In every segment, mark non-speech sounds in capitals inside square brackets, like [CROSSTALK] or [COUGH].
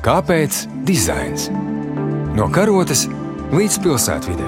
Kāpēc dizains? No karotes līdz pilsētvidē.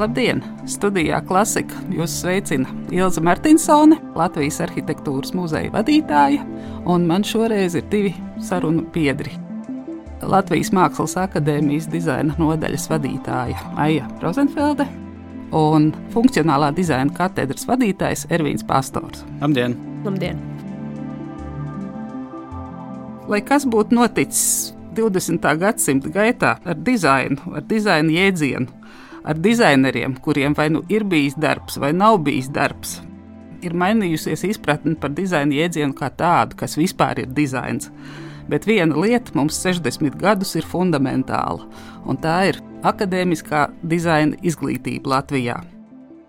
Labdien! Studijā Klasika jūs sveicina Ilza Martinsone, Latvijas arhitektūras muzeja vadītāja, un man šoreiz ir divi sarunu biedri. Latvijas Mākslas akadēmijas dizaina nodaļas vadītāja Aija Rozenfelde un funkcionālā dizaina katedras vadītājs Ervīns Pastors. Labdien! Labdien! Lai kas būtu noticis 20. gadsimta gaitā ar dizainu, ar dizaina jēdzienu, ar dizaineriem, kuriem vai nu ir bijis darbs, vai nav bijis darbs. Ir mainījusies izpratne par dizaina jēdzienu kā tādu, kas vispār ir dizains. Bet viena lieta mums 60 gadus ir fundamentāla, un tā ir akadēmiskā dizaina izglītība Latvijā.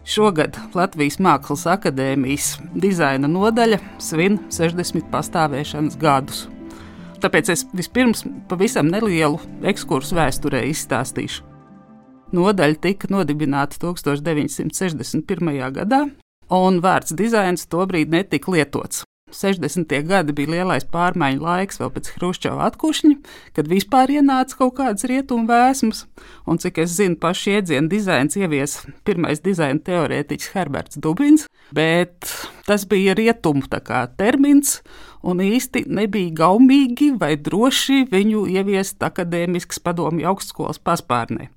Šogad Latvijas Mākslas akadēmijas dizaina nodaļa svin 60 pastāvēšanas gadus. Tāpēc es vispirms pavisam nelielu ekskursu vēsturē izstāstīšu. Nodaļa tika nodibināta 1961. gadā, un vārds dizains tobrīd netika lietots. 60. gadi bija lielais pārmaiņu laiks, vēl pēc Hruščova atkušņa, kad vispār ienāca kaut kādas rietumu vēsmas, un cik es zinu, pašu iedzienu dizains ievies pirmais dizaina teorētiķis Herberts Dubins, bet tas bija rietumu termins, un īsti nebija gaumīgi vai droši viņu ieviest akadēmiskas padomju augstskolas paspārnē.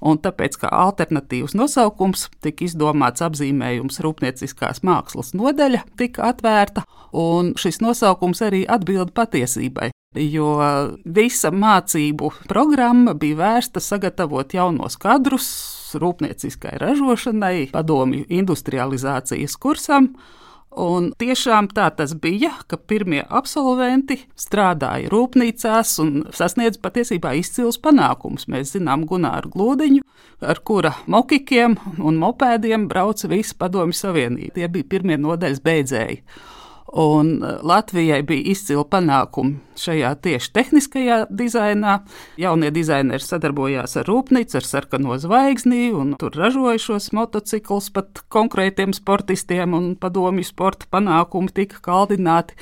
Un tāpēc, kā alternatīvs nosaukums, tika izdomāts apzīmējums Rūpnieciskās mākslas nodaļa, tika atvērta, un šis nosaukums arī atbild patiesībai jo visa mācību programma bija vērsta sagatavot jaunos kadrus rūpnieciskai ražošanai, padomju industrializācijas kursam. Un tiešām tā tas bija, ka pirmie absolventi strādāja rūpnīcās un sasniedza patiesībā izcils panākumus. Mēs zinām Gunāru Glūdiņu, ar kura mokikiem un mopēdiem brauca visa Padomju Savienība. Tie bija pirmie nodaļas beidzēji. Un e, Latvijai bija izcili panākumi šajā tieši tehniskajā dizainā. Jaunie dizaineri sadarbojās ar rūpnīcu, ar sarkano zvaigzni, un tur ražoja šos motociklus pat konkrētiem sportistiem, un padomju sporta panākumi tika kaldināti.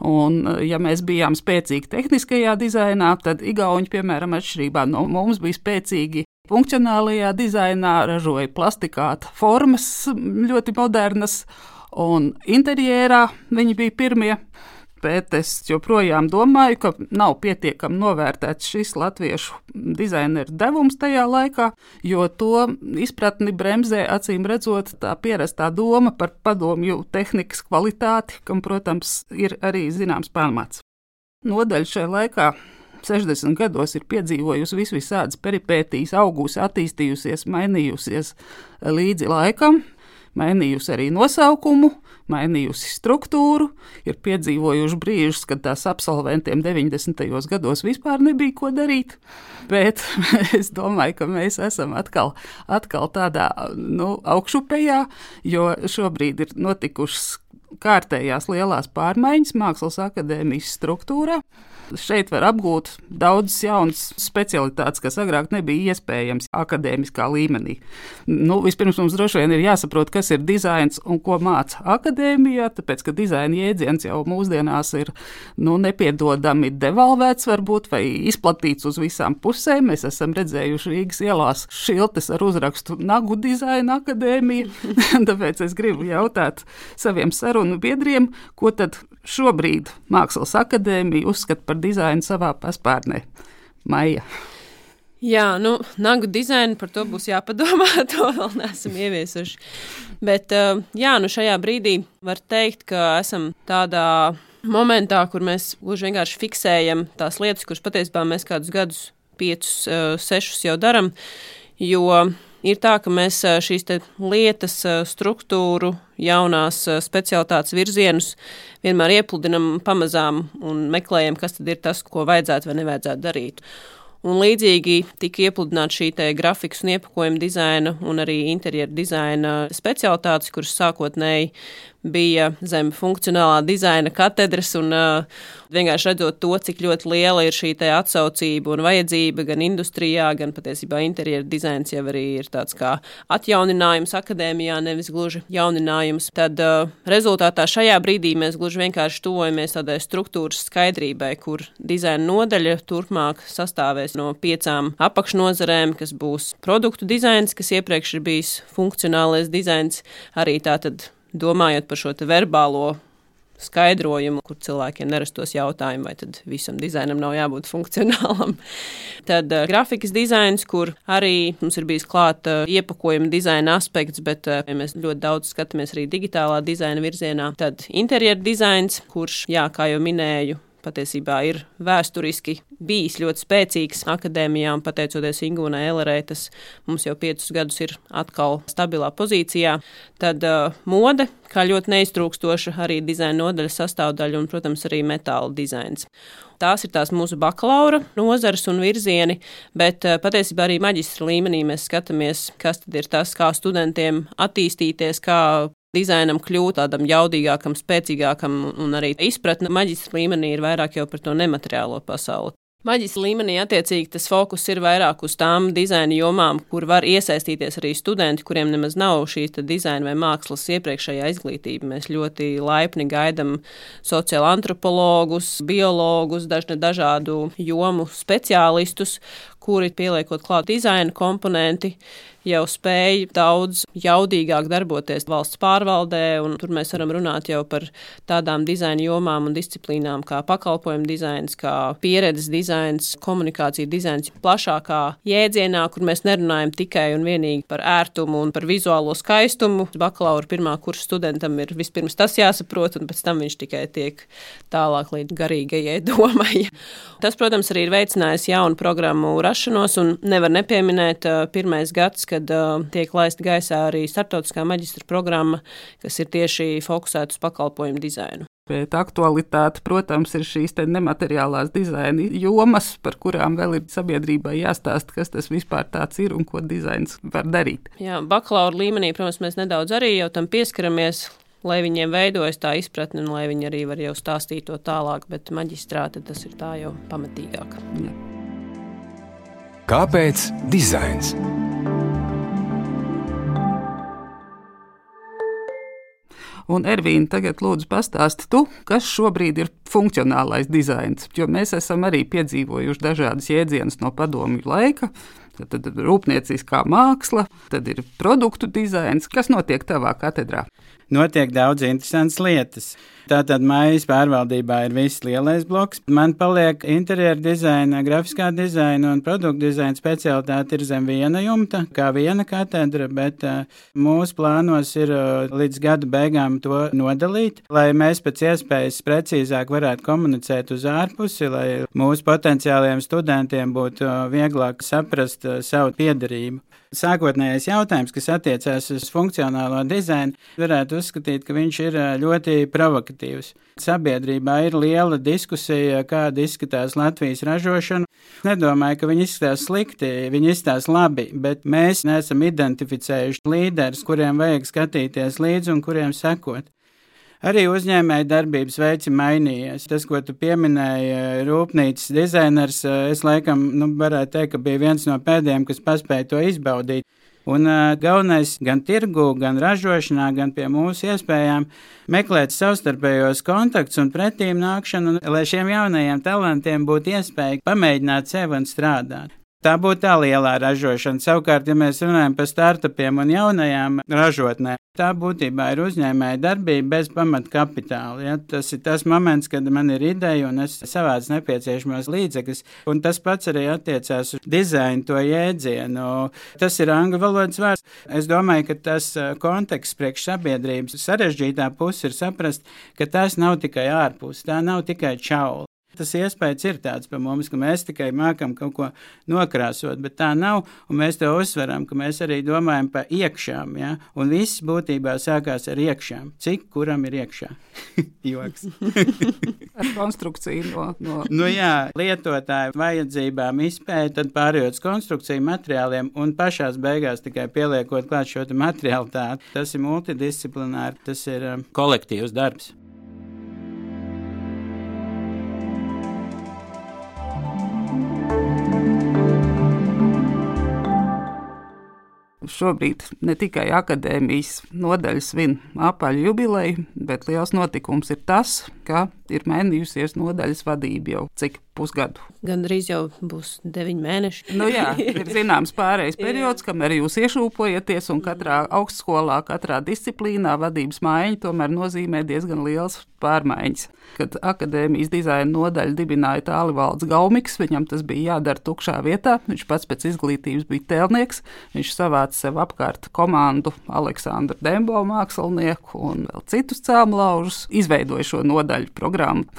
Un, e, ja mēs bijām spēcīgi tehniskajā dizainā, tad Igauni, piemēram, atšķirībā no mums, bija spēcīgi funkcionālajā dizainā, ražoja plastikāta formas, ļoti modernas un interjerā viņi bija pirmie. Bet es joprojām domāju, ka nav pietiekami novērtēts šis latviešu dizaineru devums tajā laikā, jo to izpratni bremzē acīm redzot tā pierastā doma par padomju tehnikas kvalitāti, kam, protams, ir arī zināms pamats. Nodaļa šajā laikā 60 gados ir piedzīvojusi vis visādas peripētīs, augusi, attīstījusies, mainījusies līdzi laikam mainījusi arī nosaukumu, mainījusi struktūru, ir piedzīvojuši brīžus, kad tās absolventiem 90. gados vispār nebija ko darīt. Bet [LAUGHS] es domāju, ka mēs esam atkal, atkal tādā nu, augšupējā, jo šobrīd ir notikušas kārtējās lielās pārmaiņas Mākslas akadēmijas struktūrā. Šeit var apgūt daudzas jaunas specialitātes, kas agrāk nebija iespējams akadēmiskā līmenī. Nu, vispirms mums droši vien ir jāsaprot, kas ir dizains un ko māca akadēmijā, tāpēc, ka dizaina jēdziens jau mūsdienās ir nu, nepiedodami devalvēts, varbūt, vai izplatīts uz visām pusēm. Mēs esam redzējuši Rīgas ielās šiltes ar uzrakstu Nagu dizaina akadēmija. [LAUGHS] tāpēc es gribu jautāt saviem sarunu biedriem, ko tad šobrīd Mākslas akadēmija uzskata par dizainu savā paspārnē. Maija. Jā, nu, nagu dizainu par to būs jāpadomā. [LAUGHS] To vēl neesam ieviesuši. Bet, uh, jā, nu šajā brīdī var teikt, ka esam tādā momentā, kur mēs gluži vienkārši fiksējam tās lietas, kuras patiesībā mēs kādus gadus, piecus, uh, sešus jau darām. Jo Ir tā, ka mēs šīs lietas, struktūru, jaunās specialitātes virzienus vienmēr iepludinam pamazām un meklējam, kas tad ir tas, ko vajadzētu vai nevajadzētu darīt. Un līdzīgi tika iepludināta šī grafikas un iepakojuma dizaina un arī interjera dizaina specialitātes, kuras sākotnēji bija zem funkcionālā dizaina katedras, un uh, vienkārši redzot to, cik ļoti liela ir šī atsaucība un vajadzība gan industrijā, gan patiesībā interjera dizains jau arī ir tāds kā atjauninājums akadēmijā, nevis gluži jauninājums. Tad uh, rezultātā šajā brīdī mēs gluži vienkārši tuvojamies tādai struktūras skaidrībai, kur dizaina nodaļa turpmāk sastāvēs no piecām apakšnozarēm, kas būs produktu dizains, kas iepriekš ir bijis funkcionālais dizains, arī tātad domājot par šo verbālo skaidrojumu, kur cilvēkiem nerastos jautājumi, vai tad visam dizainam nav jābūt funkcionālam. [LAUGHS] Tad uh, grafikas dizains, kur arī mums ir bijis klāta uh, iepakojuma dizaina aspekts, bet uh, mēs ļoti daudz skatāmies arī digitālā dizaina virzienā. Tad interjera dizains, kurš, jā, kā jau minēju, patiesībā ir vēsturiski bijis ļoti spēcīgs akadēmijā, un pateicoties Ingūnai Elerei, tas mums jau piecus gadus ir atkal stabilā pozīcijā. Tad uh, mode, kā ļoti neiztrūkstoša arī dizaina nodaļas sastāvdaļa, un, protams, arī metāla dizains. Tās ir tās mūsu bakalaura nozares un virzieni, bet uh, patiesībā arī maģistra līmenī mēs skatāmies, kas tad ir tas, kā studentiem attīstīties, kā dizainam kļūt tādam jaudīgākam, spēcīgākam, un arī izpratne maģistra līmenī ir vairāk jau par to nemateriālo pasauli. Maģistra līmenī attiecīgi tas fokus ir vairāk uz tām dizaina jomām, kur var iesaistīties arī studenti, kuriem nemaz nav šī dizaina vai mākslas iepriekšējā izglītība. Mēs ļoti laipni gaidām sociālo antropologus, biologus, dažne dažādu jomu speciālistus, kuri pieliekot klāt dizaina komponenti, jau spēj daudz jaudīgāk darboties valsts pārvaldē, un tur mēs varam runāt jau par tādām dizaina jomām un disciplīnām kā pakalpojumu dizains, kā pieredzes dizains, komunikācija dizains plašākā jēdzienā, kur mēs nerunājam tikai un vienīgi par ērtumu un par vizuālo skaistumu. Bakalaura pirmā kursa studentam ir vispirms tas jāsaprot, un pēc tam viņš tikai tiek tālāk līdz garīgajai [LAUGHS] domai. Tas, protams, arī ir veicinājis jaunu programmu rašanos rašanos, un nevar nepieminēt pirmais gads, kad tiek laista gaisā arī startautiskā maģistra programma, kas ir tieši fokusēta uz pakalpojumu dizainu. Bet aktualitāte, protams, ir šīs nemateriālās dizaina jomas, par kurām vēl ir sabiedrībai jāstāsta, kas tas vispār ir un ko dizains var darīt. Jā, bakalaura līmenī, protams, mēs nedaudz arī jau tam pieskaramies, lai viņiem veidojas tā izpratne, un lai viņi arī var jau stāstīt to tālāk, bet maģistrāte tas ir tā jau pamatīgāk. Jā. Kāpēc dizains? Un, Ervīna, tagad lūdzu pastāsti tu, kas šobrīd ir funkcionālais dizains, jo mēs esam arī piedzīvojuši dažādas jēdzienas no padomju laika. Tad, tad rūpnieciskā māksla, tad ir produktu dizains. Kas notiek tavā katedrā? Notiek daudz interesantas lietas. Tātad mājas pārvaldībā ir viss lielais bloks. Man paliek interjera dizaina, grafiskā dizaina un produktu dizaina specialitāte ir zem viena jumta, kā viena katedra, bet uh, mūsu plānos ir uh, līdz gada beigām to nodalīt, lai mēs pēc iespējas precīzāk varētu komunicēt uz ārpusi, lai mūsu potenciālajiem studentiem būtu uh, vieglāk saprast savu piedarību. Sākotnējais jautājums, kas attiecās uz funkcionālo dizainu, varētu uzskatīt, ka viņš ir ļoti provokatīvs. Sabiedrībā ir liela diskusija, kāda izskatās Latvijas ražošana. Nedomāju, ka viņi izskatās slikti, viņi izskatās labi, bet mēs neesam identificējuši līderus, kuriem vajag skatīties līdzi un kuriem sekot. Arī uzņēmēja darbības veids ir mainījies. Tas, ko tu pieminēji, rūpnīcas dizainers, es laikam nu, varētu teikt, ka bija viens no pēdējiem, kas paspēja to izbaudīt. Un uh, galvenais gan tirgu, gan ražošanā, gan pie mūsu iespējām meklēt savstarpējos kontaktus un pretīm nākšanu, lai šiem jaunajiem talantiem būtu iespēja pamēģināt sevi un strādāt. Tā būtu tā lielā ražošana. Savukārt, ja mēs runājam par startupiem un jaunajām ražotnēm, tā būtībā ir uzņēmēja darbība bez pamata kapitāla. Ja? Tas ir tas moments, kad man ir ideja un es savācu nepieciešamos līdzekļus, un tas pats arī attiecās uz dizainu to jēdzienu. Tas ir angļu valodas vārds. Es domāju, ka tas konteksts priekš sabiedrības sarežģītā puse ir saprast, ka tas nav tikai ārpus, tā nav tikai čaula. Tas iespējas ir tāds par mums, ka mēs tikai mākam kaut ko nokrāsot, bet tā nav. Un mēs to uzsveram, ka mēs arī domājam par iekšām. Ja? Un viss būtībā sākās ar iekšām. Cik kuram ir iekšā? [LAUGHS] Joks. [LAUGHS] ar konstrukciju no. no... nu, jā, lietotāju vajadzībām izpēta, tad pārējot uz konstrukciju materiāliem un pašās beigās tikai pieliekot klāt šo materiālitāti. Tas ir multidisciplināri, tas ir um, kolektīvs darbs. Šobrīd ne tikai akadēmijas nodaļas svin apaļu jubileju, bet liels notikums ir tas, ka ir mainījusies nodaļas vadība jau cik pusgadu. Gan drīz jau būs deviņi mēneši. nu, jā, ir [LAUGHS] zināms pārējais periods, kamēr jūs iešūpojaties, un katrā augstskolā, katrā disciplīnā vadības maiņa tomēr nozīmē diezgan liels pārmaiņas. Kad akadēmijas dizaina nodaļa dibināja tālvalds Gaumiks, viņam tas bija jādara tukšā vietā. Viņš pats pēc izglītības bija tēlnieks. Viņš savāca sev apkārt komandu Aleksandru Dembo mākslinieku un vēl citus cēlmlaužus, izveidoja šo nodaļu programmu.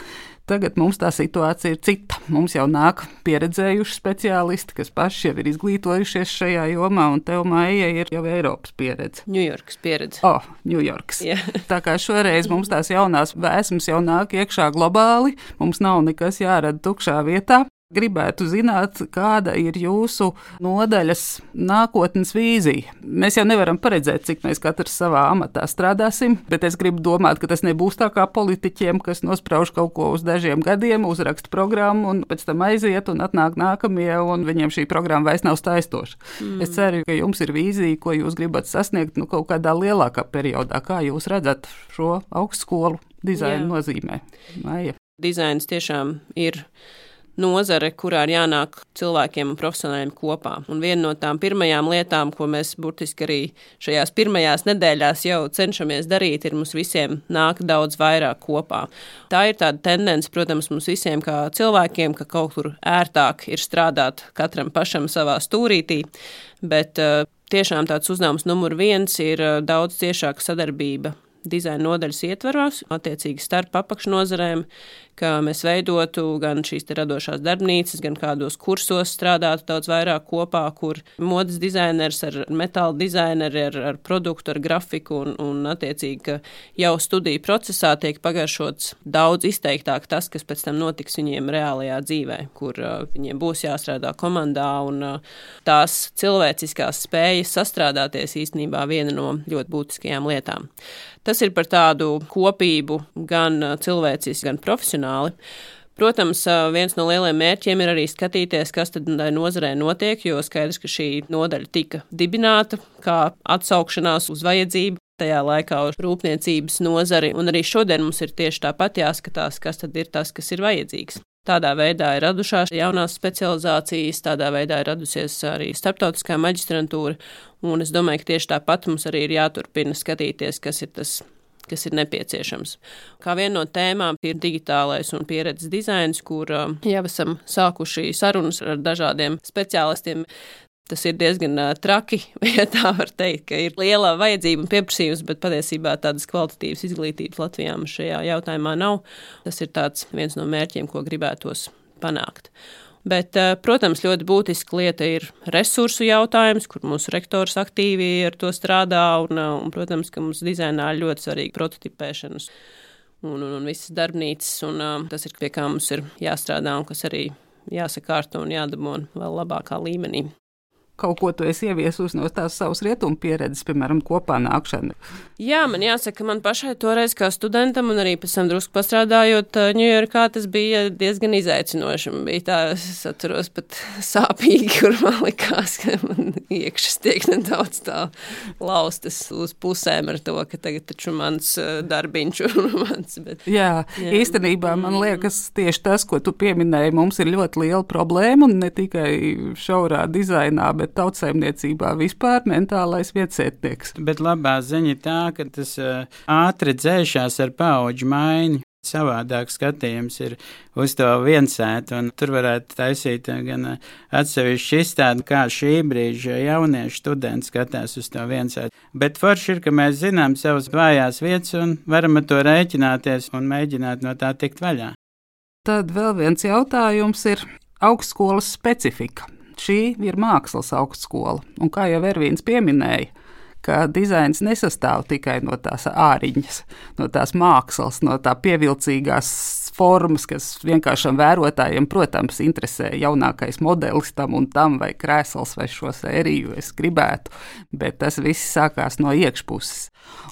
Tagad mums tā situācija ir cita. Mums jau nāk pieredzējuši speciālisti, kas paši jau ir izglītojušies šajā jomā, un tev māja ir jau Eiropas pieredze. Ņujorkas pieredze. O, oh, Ņujorkas. Yeah. tā kā šoreiz mums tās jaunās vēsmas jau nāk iekšā globāli, mums nav nekas jārada tukšā vietā. Gribētu zināt, kāda ir jūsu nodaļas nākotnes vīzija. Mēs jau nevaram paredzēt, cik mēs katrs savā amatā strādāsim, bet es gribu domāt, ka tas nebūs tā kā politiķiem, kas nosprauž kaut ko uz dažiem gadiem, uzraksta programmu un pēc tam aiziet un atnāk nākamie, un viņiem šī programma vairs nav saistoša. Mm. Es ceru, ka jums ir vīzija, ko jūs gribat sasniegt nu, kaut kādā lielākā periodā, kā jūs redzat šo augstskolu dizaina nozīmē. Maija. Dizains tiešām ir nozare, kurā ir jānāk cilvēkiem un profesionāļiem kopā. Un viena no tām pirmajām lietām, ko mēs burtiski arī šajās pirmajās nedēļās jau cenšamies darīt, ir mums visiem nākt daudz vairāk kopā. Tā ir tāda tendence, protams, mums visiem kā cilvēkiem, ka kaut kur ērtāk ir strādāt katram pašam savā stūrītī, bet uh, tiešām tāds uzdevums numur viens ir uh, daudz ciešāka sadarbība dizaina nodaļas ietvaros, attiecīgi starp apakšnodarbiem, ka mēs veidotu gan šīs radošās darbnīcas, gan kādos kursos strādātu daudz vairāk kopā, kur modes dizainers ar metāla dizaineri, ar, ar produktu, ar grafiku un, un attiecīgi, ka jau studiju procesā tiek pagaršots daudz izteiktāk tas, kas pēc tam notiks viņiem reālajā dzīvē, kur uh, viņiem būs jāstrādā komandā un uh, tās cilvēciskās spējas sastrādāties īstenībā viena no ļoti būtiskajām lietām. Tas ir par tādu kopību gan uh, cilvēciski, gan profesionāli. Protams, uh, viens no lielajiem mērķiem ir arī skatīties, kas tad nozarē notiek, jo skaidrs, ka šī nodaļa tika dibināta kā atsaukšanās uz vajadzību. Tajā laikā uz rūpniecības nozari, un arī šodien mums ir tieši tāpat jāskatās, kas tad ir tas, kas ir vajadzīgs. Tādā veidā ir radušās jaunās specializācijas, tādā veidā ir radusies arī starptautiskā maģistrantūra, un es domāju, ka tieši tāpat mums arī ir jāturpina skatīties, kas ir tas kas ir nepieciešams. Kā viena no tēmām ir digitālais un pieredzes dizains, kur jau esam sākuši sarunas ar dažādiem speciālistiem. Tas ir diezgan traki, [LAUGHS] ja tā var teikt, ka ir liela vajadzība un pieprasījums, bet patiesībā tādas kvalitatīvas izglītības Latvijā šajā jautājumā nav. Tas ir viens no mērķiem, ko gribētos panākt. Bet, protams, ļoti būtiska lieta ir resursu jautājums, kur mūsu rektors aktīvi ar to strādā. Un, un protams, ka mums dizainā ir ļoti svarīga prototipēšanas un, un, un visas darbnīcas. Un, tas ir pie kā mums ir jāstrādā un kas arī jāsakārto un jādabū vēl labākā līmenī kaut ko tu esi ieviesusi no tās savas rietumu pieredzes, piemēram, kopā nākšana? Jā, man jāsaka, man pašai toreiz kā studentam un arī pēc tam drusku pastrādājot Ņujorkā, tas bija diezgan izaicinoši. Man bija tā, es atceros pat [LAUGHS] sāpīgi, kur man likās, ka man iekšas tiek nedaudz tā laustas uz pusēm ar to, ka tagad taču mans darbiņš un [LAUGHS] mans. Bet, jā, jā, īstenībā man mm. liekas tieši tas, ko tu pieminēji, mums ir ļoti liela problēma un ne tikai šaurā dizainā, bet bet tautsēmniecībā vispār mentālais vietsētnieks. Bet labā ziņa ir tā, ka tas uh, ātri dzēšās ar pauģu maiņu. Savādāk skatījums ir uz to viensētu, un tur varētu taisīt gan atsevišķu izstādi, kā šī brīža jaunieši studenti skatās uz to viensētu. Bet forši ir, ka mēs zinām savas vājās vietas un varam ar to rēķināties un mēģināt no tā tikt vaļā. Tad vēl viens jautājums ir augstskolas specifika. Šī ir mākslas augstskola, un kā jau Ervīns pieminēja, ka dizains nesastāv tikai no tās āriņas, no tās mākslas, no tā pievilcīgās formas, kas vienkāršam vērotājiem, protams, interesē jaunākais modelis tam un tam, vai krēsls vai šo sēriju es gribētu, bet tas viss sākās no iekšpuses.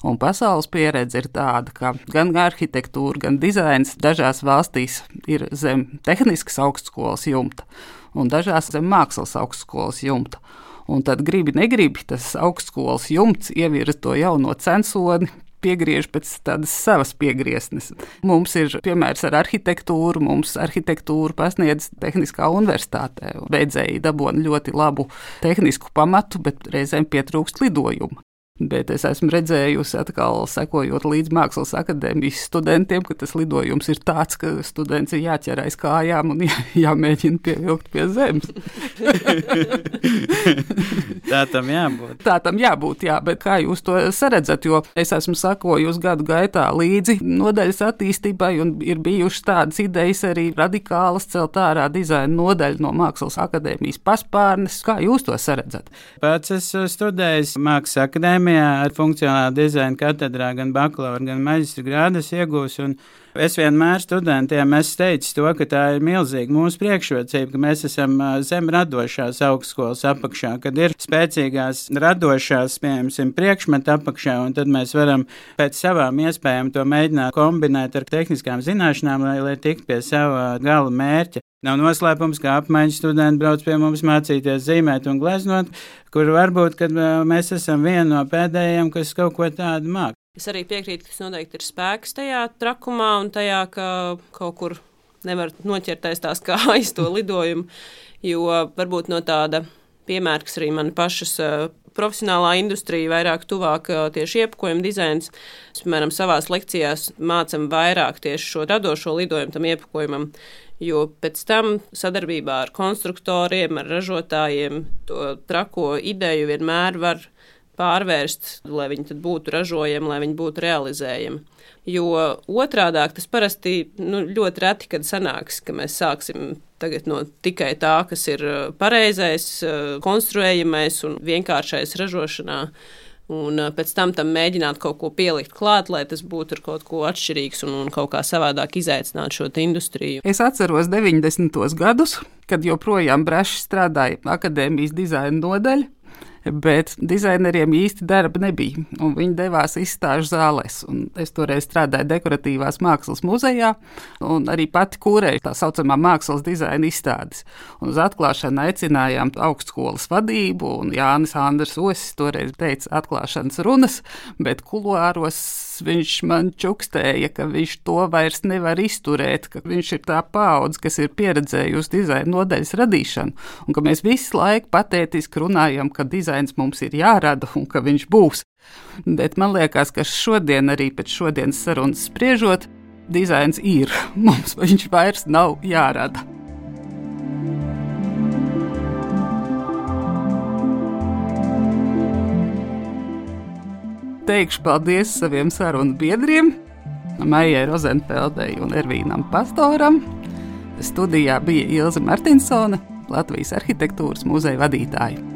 Un pasaules pieredze ir tāda, ka gan arhitektūra, gan dizains dažās valstīs ir zem tehniskas augstskolas jumta, un dažās zem mākslas augstskolas jumta. Un tad gribi, negribi, tas augstskolas jumts ievirza to jauno censoni, piegriež pēc tādas savas piegrieznes. Mums ir piemērs ar arhitektūru, mums arhitektūru pasniedz Tehniskā universitātē. Beidzēji dabūna ļoti labu tehnisku pamatu, bet reizēm pietrūkst lidojumu. Bet es esmu redzējusi, atkal sekojot līdz mākslas akadēmijas studentiem, ka tas lidojums ir tāds, ka students ir jāķer aiz kājām un jā, jāmēģina pievilkt pie zemes. [LAUGHS] tā tam jābūt. Tā tam jābūt, jā, bet kā jūs to saredzat, jo es esmu sakojusi gadu gaitā līdzi nodaļas attīstībai un ir bijušas tādas idejas arī radikālas celt ārā dizaina nodaļu no mākslas akadēmijas paspārnes. Kā jūs to saredzat? Pats esmu studējis mākslas akadēmijā akadēmijā ar funkcionālu dizainu katedrā gan bakalaura, gan maģistra grādas iegūs. Es vienmēr studentiem esmu teicis to, ka tā ir milzīga mūsu priekšrocība, ka mēs esam zem radošās augstskolas apakšā, kad ir spēcīgās radošās, piemēram, priekšmetu apakšā, un tad mēs varam pēc savām iespējām to mēģināt kombinēt ar tehniskām zināšanām, lai, lai tiktu pie sava gala mērķa. Nav noslēpums, ka apmaiņas studenti brauc pie mums mācīties zīmēt un gleznot, kur varbūt mēs esam viena no pēdējiem, kas kaut ko tādu māk. Es arī piekrītu, ka tas noteikti ir spēks tajā trakumā un tajā, ka kaut kur nevar noķerties tās [LAUGHS] kājas to lidojumu, jo varbūt no tāda piemēra, kas arī man pašas profesionālā industrija vairāk tuvāk tieši iepakojuma dizains. Mēs, piemēram, savās lekcijās mācam vairāk tieši šo radošo lidojumu tam iepakojumam, jo pēc tam sadarbībā ar konstruktoriem, ar ražotājiem to trako ideju vienmēr var pārvērst, lai viņi būtu ražojami, lai viņi būtu realizējami. Jo otrādi tas parasti nu, ļoti reti, kad sanāks, ka mēs sāksim no tikai tā, kas ir pareizais, konstruējamais un vienkāršais ražošanā un pēc tam tam mēģināt kaut ko pielikt klāt, lai tas būtu kaut ko atšķirīgs un, un kaut kā savādāk izaicināt šo industriju. Es atceros 90. gadus, kad joprojām Brašs strādāja akadēmijas dizaina nodaļā bet dizaineriem īsti darba nebija. Viņi devās izstāžu zālēs. Es toreiz strādāju dekoratīvās mākslas muzejā, un arī pati kūrēju tā saucamā mākslas dizaina izstādes. Un uz atklāšanu aicinājām augstskolas vadību, un Jānis Andrs Osis toreiz teica atklāšanas runas, bet kuluāros viņš man čukstēja, ka viņš to vairs nevar izturēt, ka viņš ir tā paudze, kas ir pieredzējusi dizaina nodaļas radīšanu, un ka mēs visu laiku patētiski runājam, ka dizains mums ir jārada un ka viņš būs. Bet man liekas, ka šodien, arī pēc šodienas sarunas spriežot, dizains ir. [LAUGHS] Mums viņš vairs nav jārada. teikšu paldies saviem sarunu biedriem, Maijai Rozenfeldei un Ervīnam Pastoram. Studijā bija Ilza Martinsone, Latvijas arhitektūras muzeja vadītāja.